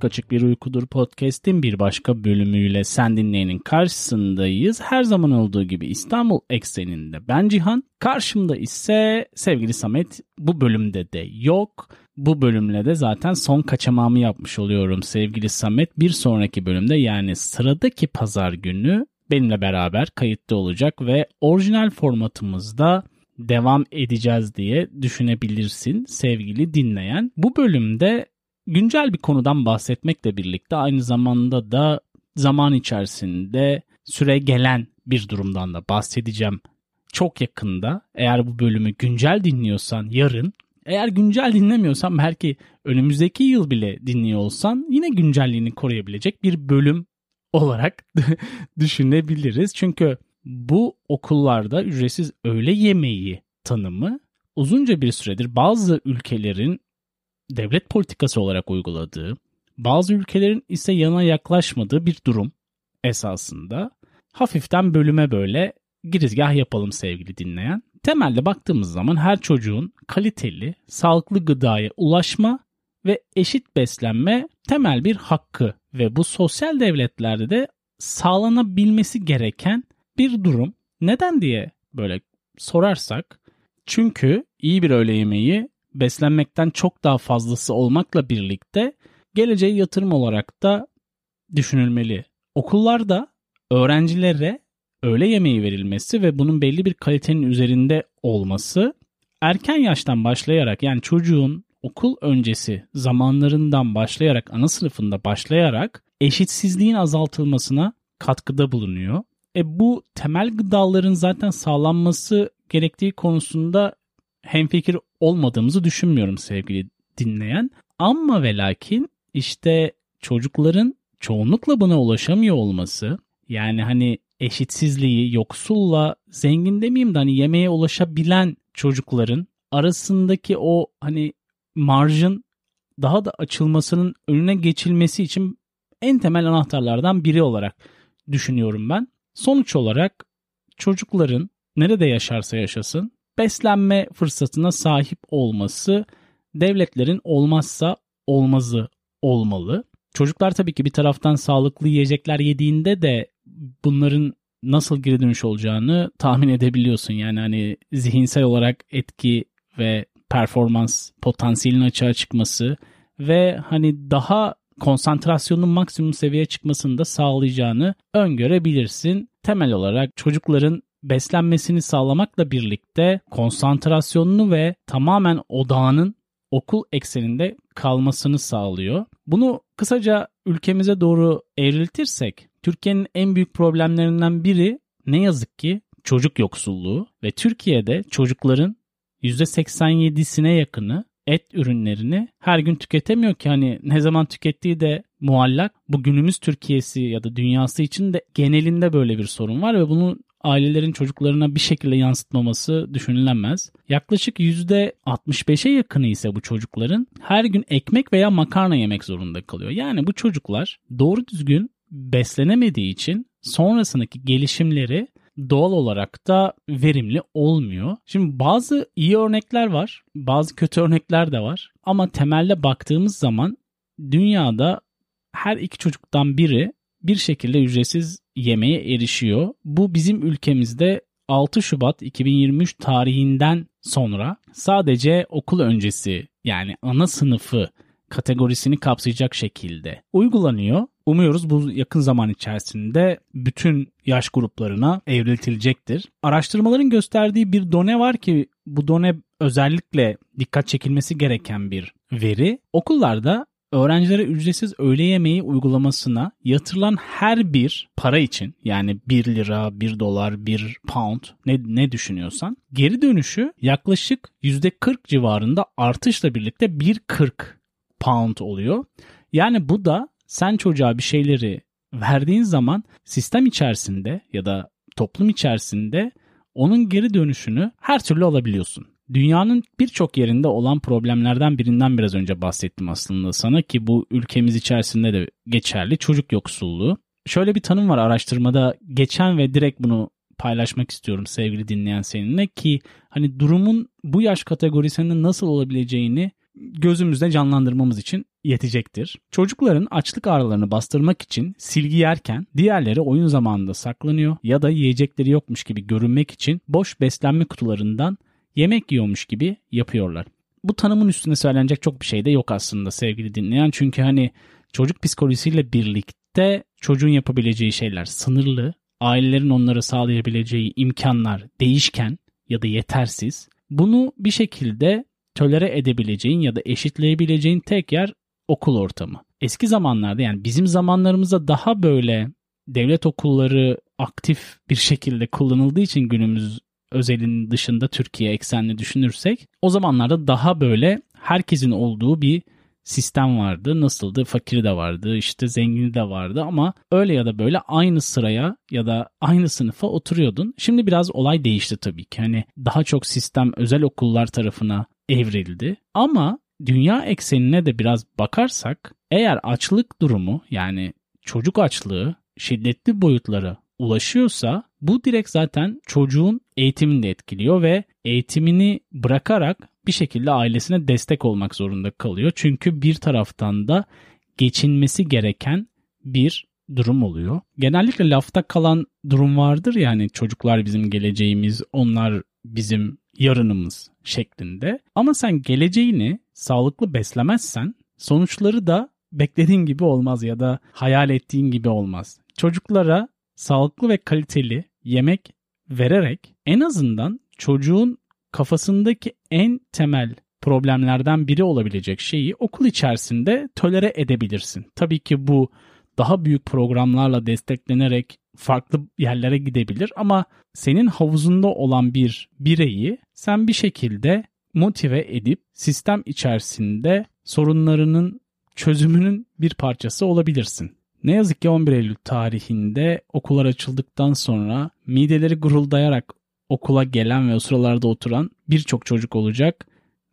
Hayat Kaçık Bir Uykudur podcast'in bir başka bölümüyle sen dinleyenin karşısındayız. Her zaman olduğu gibi İstanbul ekseninde ben Cihan. Karşımda ise sevgili Samet bu bölümde de yok. Bu bölümle de zaten son kaçamağımı yapmış oluyorum sevgili Samet. Bir sonraki bölümde yani sıradaki pazar günü benimle beraber kayıtta olacak ve orijinal formatımızda devam edeceğiz diye düşünebilirsin sevgili dinleyen. Bu bölümde güncel bir konudan bahsetmekle birlikte aynı zamanda da zaman içerisinde süre gelen bir durumdan da bahsedeceğim. Çok yakında eğer bu bölümü güncel dinliyorsan yarın eğer güncel dinlemiyorsan belki önümüzdeki yıl bile dinliyor olsan yine güncelliğini koruyabilecek bir bölüm olarak düşünebiliriz. Çünkü bu okullarda ücretsiz öğle yemeği tanımı uzunca bir süredir bazı ülkelerin devlet politikası olarak uyguladığı, bazı ülkelerin ise yana yaklaşmadığı bir durum esasında. Hafiften bölüme böyle girizgah yapalım sevgili dinleyen. Temelde baktığımız zaman her çocuğun kaliteli, sağlıklı gıdaya ulaşma ve eşit beslenme temel bir hakkı ve bu sosyal devletlerde de sağlanabilmesi gereken bir durum. Neden diye böyle sorarsak çünkü iyi bir öğle yemeği beslenmekten çok daha fazlası olmakla birlikte geleceğe yatırım olarak da düşünülmeli. Okullarda öğrencilere öğle yemeği verilmesi ve bunun belli bir kalitenin üzerinde olması erken yaştan başlayarak yani çocuğun okul öncesi zamanlarından başlayarak ana sınıfında başlayarak eşitsizliğin azaltılmasına katkıda bulunuyor. E bu temel gıdaların zaten sağlanması gerektiği konusunda hemfikir olmadığımızı düşünmüyorum sevgili dinleyen. Ama ve lakin işte çocukların çoğunlukla buna ulaşamıyor olması yani hani eşitsizliği yoksulla zengin demeyeyim de hani yemeğe ulaşabilen çocukların arasındaki o hani marjın daha da açılmasının önüne geçilmesi için en temel anahtarlardan biri olarak düşünüyorum ben. Sonuç olarak çocukların nerede yaşarsa yaşasın beslenme fırsatına sahip olması devletlerin olmazsa olmazı olmalı. Çocuklar tabii ki bir taraftan sağlıklı yiyecekler yediğinde de bunların nasıl geri dönüş olacağını tahmin edebiliyorsun. Yani hani zihinsel olarak etki ve performans potansiyelinin açığa çıkması ve hani daha konsantrasyonun maksimum seviyeye çıkmasını da sağlayacağını öngörebilirsin. Temel olarak çocukların beslenmesini sağlamakla birlikte konsantrasyonunu ve tamamen odağının okul ekseninde kalmasını sağlıyor. Bunu kısaca ülkemize doğru evriltirsek Türkiye'nin en büyük problemlerinden biri ne yazık ki çocuk yoksulluğu ve Türkiye'de çocukların %87'sine yakını et ürünlerini her gün tüketemiyor ki hani ne zaman tükettiği de muallak. Bu günümüz Türkiye'si ya da dünyası için de genelinde böyle bir sorun var ve bunu ailelerin çocuklarına bir şekilde yansıtmaması düşünülemez. Yaklaşık %65'e yakını ise bu çocukların her gün ekmek veya makarna yemek zorunda kalıyor. Yani bu çocuklar doğru düzgün beslenemediği için sonrasındaki gelişimleri doğal olarak da verimli olmuyor. Şimdi bazı iyi örnekler var, bazı kötü örnekler de var. Ama temelde baktığımız zaman dünyada her iki çocuktan biri bir şekilde ücretsiz yemeğe erişiyor. Bu bizim ülkemizde 6 Şubat 2023 tarihinden sonra sadece okul öncesi yani ana sınıfı kategorisini kapsayacak şekilde uygulanıyor. Umuyoruz bu yakın zaman içerisinde bütün yaş gruplarına evriltilecektir. Araştırmaların gösterdiği bir done var ki bu done özellikle dikkat çekilmesi gereken bir veri. Okullarda öğrencilere ücretsiz öğle yemeği uygulamasına yatırılan her bir para için yani 1 lira, 1 dolar, 1 pound ne, ne düşünüyorsan geri dönüşü yaklaşık %40 civarında artışla birlikte 1.40 pound oluyor. Yani bu da sen çocuğa bir şeyleri verdiğin zaman sistem içerisinde ya da toplum içerisinde onun geri dönüşünü her türlü alabiliyorsun. Dünyanın birçok yerinde olan problemlerden birinden biraz önce bahsettim aslında sana ki bu ülkemiz içerisinde de geçerli çocuk yoksulluğu. Şöyle bir tanım var araştırmada geçen ve direkt bunu paylaşmak istiyorum sevgili dinleyen seninle ki hani durumun bu yaş kategorisinde nasıl olabileceğini gözümüzde canlandırmamız için yetecektir. Çocukların açlık ağrılarını bastırmak için silgi yerken diğerleri oyun zamanında saklanıyor ya da yiyecekleri yokmuş gibi görünmek için boş beslenme kutularından yemek yiyormuş gibi yapıyorlar. Bu tanımın üstüne söylenecek çok bir şey de yok aslında sevgili dinleyen. Çünkü hani çocuk psikolojisiyle birlikte çocuğun yapabileceği şeyler sınırlı. Ailelerin onlara sağlayabileceği imkanlar değişken ya da yetersiz. Bunu bir şekilde tölere edebileceğin ya da eşitleyebileceğin tek yer okul ortamı. Eski zamanlarda yani bizim zamanlarımızda daha böyle devlet okulları aktif bir şekilde kullanıldığı için günümüz özelinin dışında Türkiye eksenli düşünürsek o zamanlarda daha böyle herkesin olduğu bir sistem vardı. Nasıldı? Fakiri de vardı, işte zengini de vardı ama öyle ya da böyle aynı sıraya ya da aynı sınıfa oturuyordun. Şimdi biraz olay değişti tabii ki. Hani daha çok sistem özel okullar tarafına evrildi. Ama dünya eksenine de biraz bakarsak eğer açlık durumu yani çocuk açlığı şiddetli boyutlara ulaşıyorsa bu direkt zaten çocuğun eğitimini de etkiliyor ve eğitimini bırakarak bir şekilde ailesine destek olmak zorunda kalıyor. Çünkü bir taraftan da geçinmesi gereken bir durum oluyor. Genellikle lafta kalan durum vardır yani çocuklar bizim geleceğimiz, onlar bizim yarınımız şeklinde. Ama sen geleceğini sağlıklı beslemezsen sonuçları da beklediğin gibi olmaz ya da hayal ettiğin gibi olmaz. Çocuklara sağlıklı ve kaliteli yemek vererek en azından çocuğun kafasındaki en temel problemlerden biri olabilecek şeyi okul içerisinde tolere edebilirsin. Tabii ki bu daha büyük programlarla desteklenerek farklı yerlere gidebilir ama senin havuzunda olan bir bireyi sen bir şekilde motive edip sistem içerisinde sorunlarının çözümünün bir parçası olabilirsin. Ne yazık ki 11 Eylül tarihinde okullar açıldıktan sonra mideleri guruldayarak okula gelen ve o sıralarda oturan birçok çocuk olacak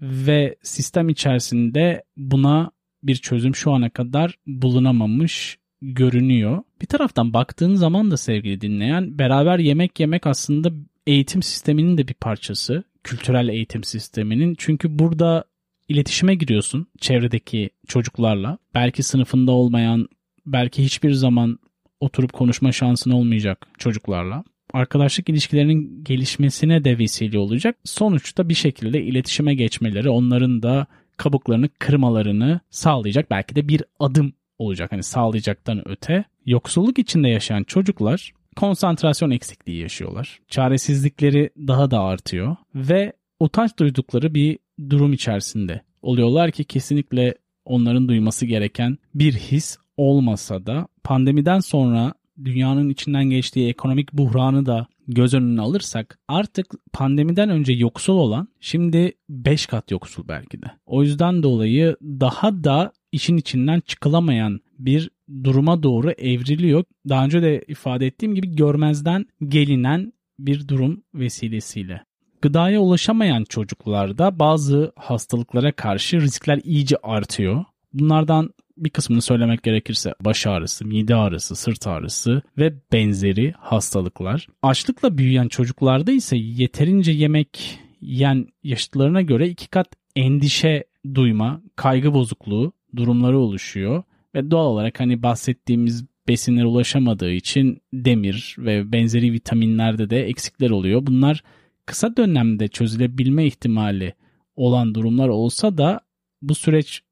ve sistem içerisinde buna bir çözüm şu ana kadar bulunamamış görünüyor. Bir taraftan baktığın zaman da sevgili dinleyen beraber yemek yemek aslında eğitim sisteminin de bir parçası. Kültürel eğitim sisteminin. Çünkü burada iletişime giriyorsun çevredeki çocuklarla. Belki sınıfında olmayan, belki hiçbir zaman oturup konuşma şansın olmayacak çocuklarla. Arkadaşlık ilişkilerinin gelişmesine de vesile olacak. Sonuçta bir şekilde iletişime geçmeleri, onların da kabuklarını kırmalarını sağlayacak belki de bir adım olacak. Hani sağlayacaktan öte. Yoksulluk içinde yaşayan çocuklar konsantrasyon eksikliği yaşıyorlar. Çaresizlikleri daha da artıyor ve utanç duydukları bir durum içerisinde oluyorlar ki kesinlikle onların duyması gereken bir his olmasa da pandemiden sonra dünyanın içinden geçtiği ekonomik buhranı da göz önüne alırsak artık pandemiden önce yoksul olan şimdi 5 kat yoksul belki de. O yüzden dolayı daha da işin içinden çıkılamayan bir duruma doğru evriliyor. Daha önce de ifade ettiğim gibi görmezden gelinen bir durum vesilesiyle. Gıdaya ulaşamayan çocuklarda bazı hastalıklara karşı riskler iyice artıyor. Bunlardan bir kısmını söylemek gerekirse baş ağrısı, mide ağrısı, sırt ağrısı ve benzeri hastalıklar. Açlıkla büyüyen çocuklarda ise yeterince yemek yiyen yaşıtlarına göre iki kat endişe duyma, kaygı bozukluğu durumları oluşuyor ve doğal olarak hani bahsettiğimiz besinlere ulaşamadığı için demir ve benzeri vitaminlerde de eksikler oluyor. Bunlar kısa dönemde çözülebilme ihtimali olan durumlar olsa da bu süreç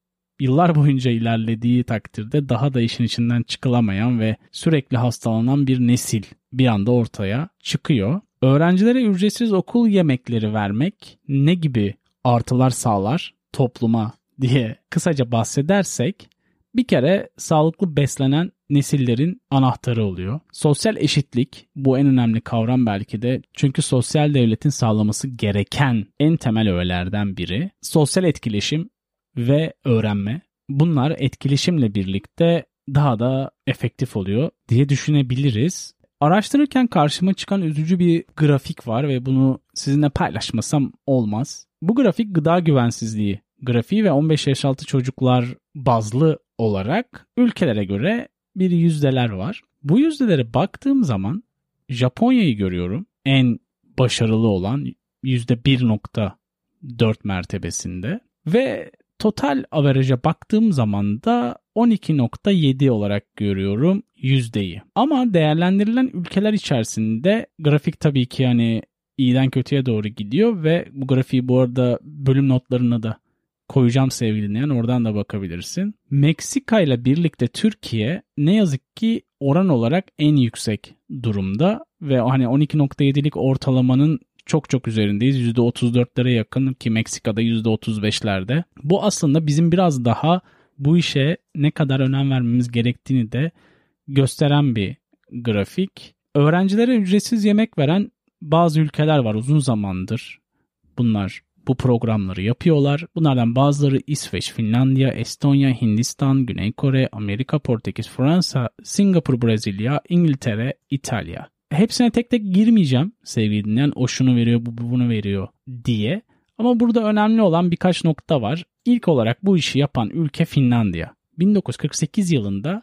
yıllar boyunca ilerlediği takdirde daha da işin içinden çıkılamayan ve sürekli hastalanan bir nesil bir anda ortaya çıkıyor. Öğrencilere ücretsiz okul yemekleri vermek ne gibi artılar sağlar topluma diye kısaca bahsedersek bir kere sağlıklı beslenen nesillerin anahtarı oluyor. Sosyal eşitlik bu en önemli kavram belki de. Çünkü sosyal devletin sağlaması gereken en temel öğelerden biri. Sosyal etkileşim ve öğrenme. Bunlar etkileşimle birlikte daha da efektif oluyor diye düşünebiliriz. Araştırırken karşıma çıkan üzücü bir grafik var ve bunu sizinle paylaşmasam olmaz. Bu grafik gıda güvensizliği grafiği ve 15 yaş altı çocuklar bazlı olarak ülkelere göre bir yüzdeler var. Bu yüzdelere baktığım zaman Japonya'yı görüyorum. En başarılı olan %1.4 mertebesinde ve total average'a baktığım zaman da 12.7 olarak görüyorum yüzdeyi. Ama değerlendirilen ülkeler içerisinde grafik tabii ki hani iyiden kötüye doğru gidiyor ve bu grafiği bu arada bölüm notlarına da koyacağım sevgili dinleyen oradan da bakabilirsin. Meksika ile birlikte Türkiye ne yazık ki oran olarak en yüksek durumda ve hani 12.7'lik ortalamanın çok çok üzerindeyiz. %34'lere yakın ki Meksika'da %35'lerde. Bu aslında bizim biraz daha bu işe ne kadar önem vermemiz gerektiğini de gösteren bir grafik. Öğrencilere ücretsiz yemek veren bazı ülkeler var uzun zamandır. Bunlar bu programları yapıyorlar. Bunlardan bazıları İsveç, Finlandiya, Estonya, Hindistan, Güney Kore, Amerika, Portekiz, Fransa, Singapur, Brezilya, İngiltere, İtalya. Hepsine tek tek girmeyeceğim sevgili dinleyen. O şunu veriyor, bu bunu veriyor diye. Ama burada önemli olan birkaç nokta var. İlk olarak bu işi yapan ülke Finlandiya. 1948 yılında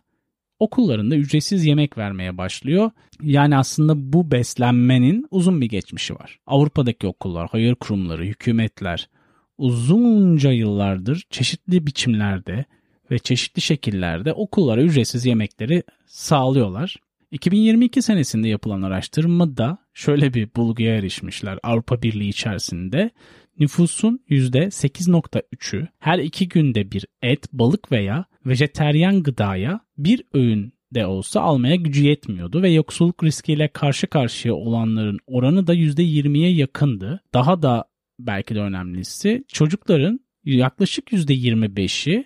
okullarında ücretsiz yemek vermeye başlıyor. Yani aslında bu beslenmenin uzun bir geçmişi var. Avrupa'daki okullar, hayır kurumları, hükümetler uzunca yıllardır çeşitli biçimlerde ve çeşitli şekillerde okullara ücretsiz yemekleri sağlıyorlar. 2022 senesinde yapılan araştırmada şöyle bir bulguya erişmişler Avrupa Birliği içerisinde. Nüfusun %8.3'ü her iki günde bir et, balık veya vejeteryan gıdaya bir öğün de olsa almaya gücü yetmiyordu ve yoksulluk riskiyle karşı karşıya olanların oranı da %20'ye yakındı. Daha da belki de önemlisi çocukların yaklaşık %25'i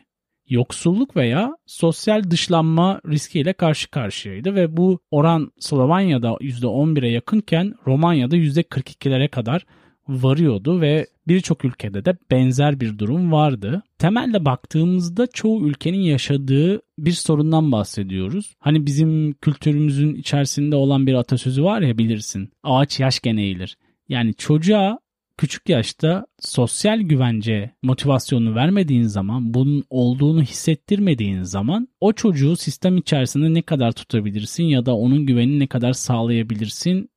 yoksulluk veya sosyal dışlanma riskiyle karşı karşıyaydı ve bu oran Slovanya'da %11'e yakınken Romanya'da %42'lere kadar varıyordu ve birçok ülkede de benzer bir durum vardı. Temelde baktığımızda çoğu ülkenin yaşadığı bir sorundan bahsediyoruz. Hani bizim kültürümüzün içerisinde olan bir atasözü var ya bilirsin. Ağaç yaşken eğilir. Yani çocuğa küçük yaşta sosyal güvence motivasyonu vermediğin zaman, bunun olduğunu hissettirmediğin zaman o çocuğu sistem içerisinde ne kadar tutabilirsin ya da onun güvenini ne kadar sağlayabilirsin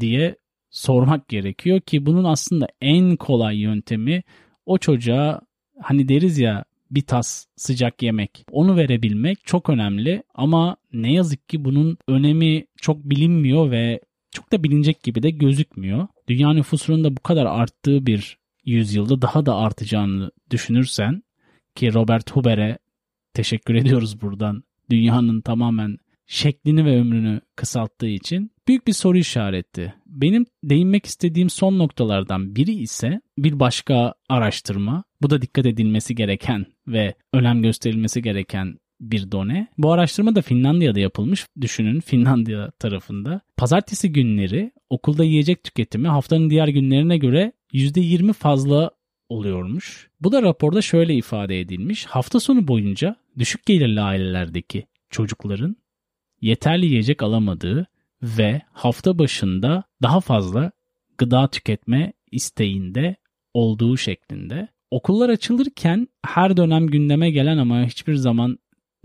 diye sormak gerekiyor ki bunun aslında en kolay yöntemi o çocuğa hani deriz ya bir tas sıcak yemek. Onu verebilmek çok önemli ama ne yazık ki bunun önemi çok bilinmiyor ve çok da bilinecek gibi de gözükmüyor. Dünya nüfusunun da bu kadar arttığı bir yüzyılda daha da artacağını düşünürsen ki Robert Huber'e teşekkür ediyoruz buradan. Dünyanın tamamen şeklini ve ömrünü kısalttığı için büyük bir soru işareti. Benim değinmek istediğim son noktalardan biri ise bir başka araştırma. Bu da dikkat edilmesi gereken ve önem gösterilmesi gereken bir done. Bu araştırma da Finlandiya'da yapılmış. Düşünün Finlandiya tarafında. Pazartesi günleri okulda yiyecek tüketimi haftanın diğer günlerine göre %20 fazla oluyormuş. Bu da raporda şöyle ifade edilmiş. Hafta sonu boyunca düşük gelirli ailelerdeki çocukların yeterli yiyecek alamadığı ve hafta başında daha fazla gıda tüketme isteğinde olduğu şeklinde. Okullar açılırken her dönem gündeme gelen ama hiçbir zaman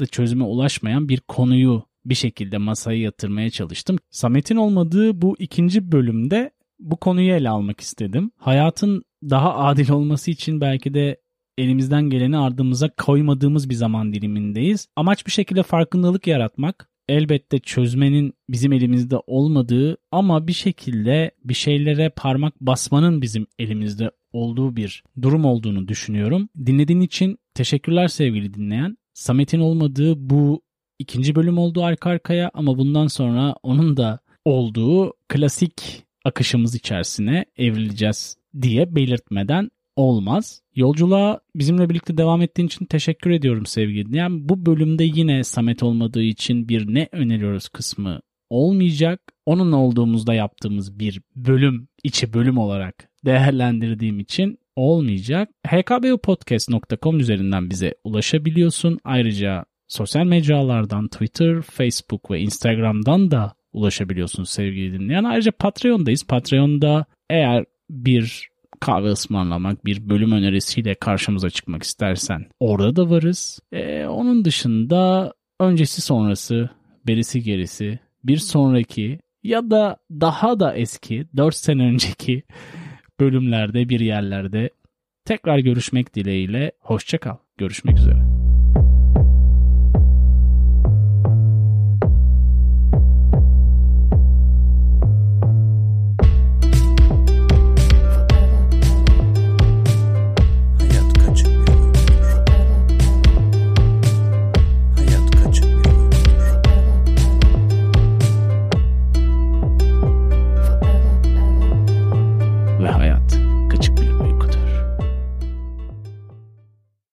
çözüme ulaşmayan bir konuyu bir şekilde masaya yatırmaya çalıştım. Samet'in olmadığı bu ikinci bölümde bu konuyu ele almak istedim. Hayatın daha adil olması için belki de elimizden geleni ardımıza koymadığımız bir zaman dilimindeyiz. Amaç bir şekilde farkındalık yaratmak, elbette çözmenin bizim elimizde olmadığı ama bir şekilde bir şeylere parmak basmanın bizim elimizde olduğu bir durum olduğunu düşünüyorum. Dinlediğin için teşekkürler sevgili dinleyen. Samet'in olmadığı bu ikinci bölüm oldu arka arkaya ama bundan sonra onun da olduğu klasik akışımız içerisine evrileceğiz diye belirtmeden olmaz. Yolculuğa bizimle birlikte devam ettiğin için teşekkür ediyorum sevgili dinleyen. Bu bölümde yine Samet olmadığı için bir ne öneriyoruz kısmı olmayacak. Onun olduğumuzda yaptığımız bir bölüm, içi bölüm olarak değerlendirdiğim için olmayacak. hkbupodcast.com üzerinden bize ulaşabiliyorsun. Ayrıca sosyal mecralardan Twitter, Facebook ve Instagram'dan da ulaşabiliyorsun sevgili dinleyen. Ayrıca Patreon'dayız. Patreon'da eğer bir kahve ısmarlamak, bir bölüm önerisiyle karşımıza çıkmak istersen orada da varız. Ee, onun dışında öncesi sonrası, berisi gerisi, bir sonraki ya da daha da eski 4 sene önceki bölümlerde bir yerlerde Tekrar görüşmek dileğiyle. Hoşçakal. Görüşmek üzere.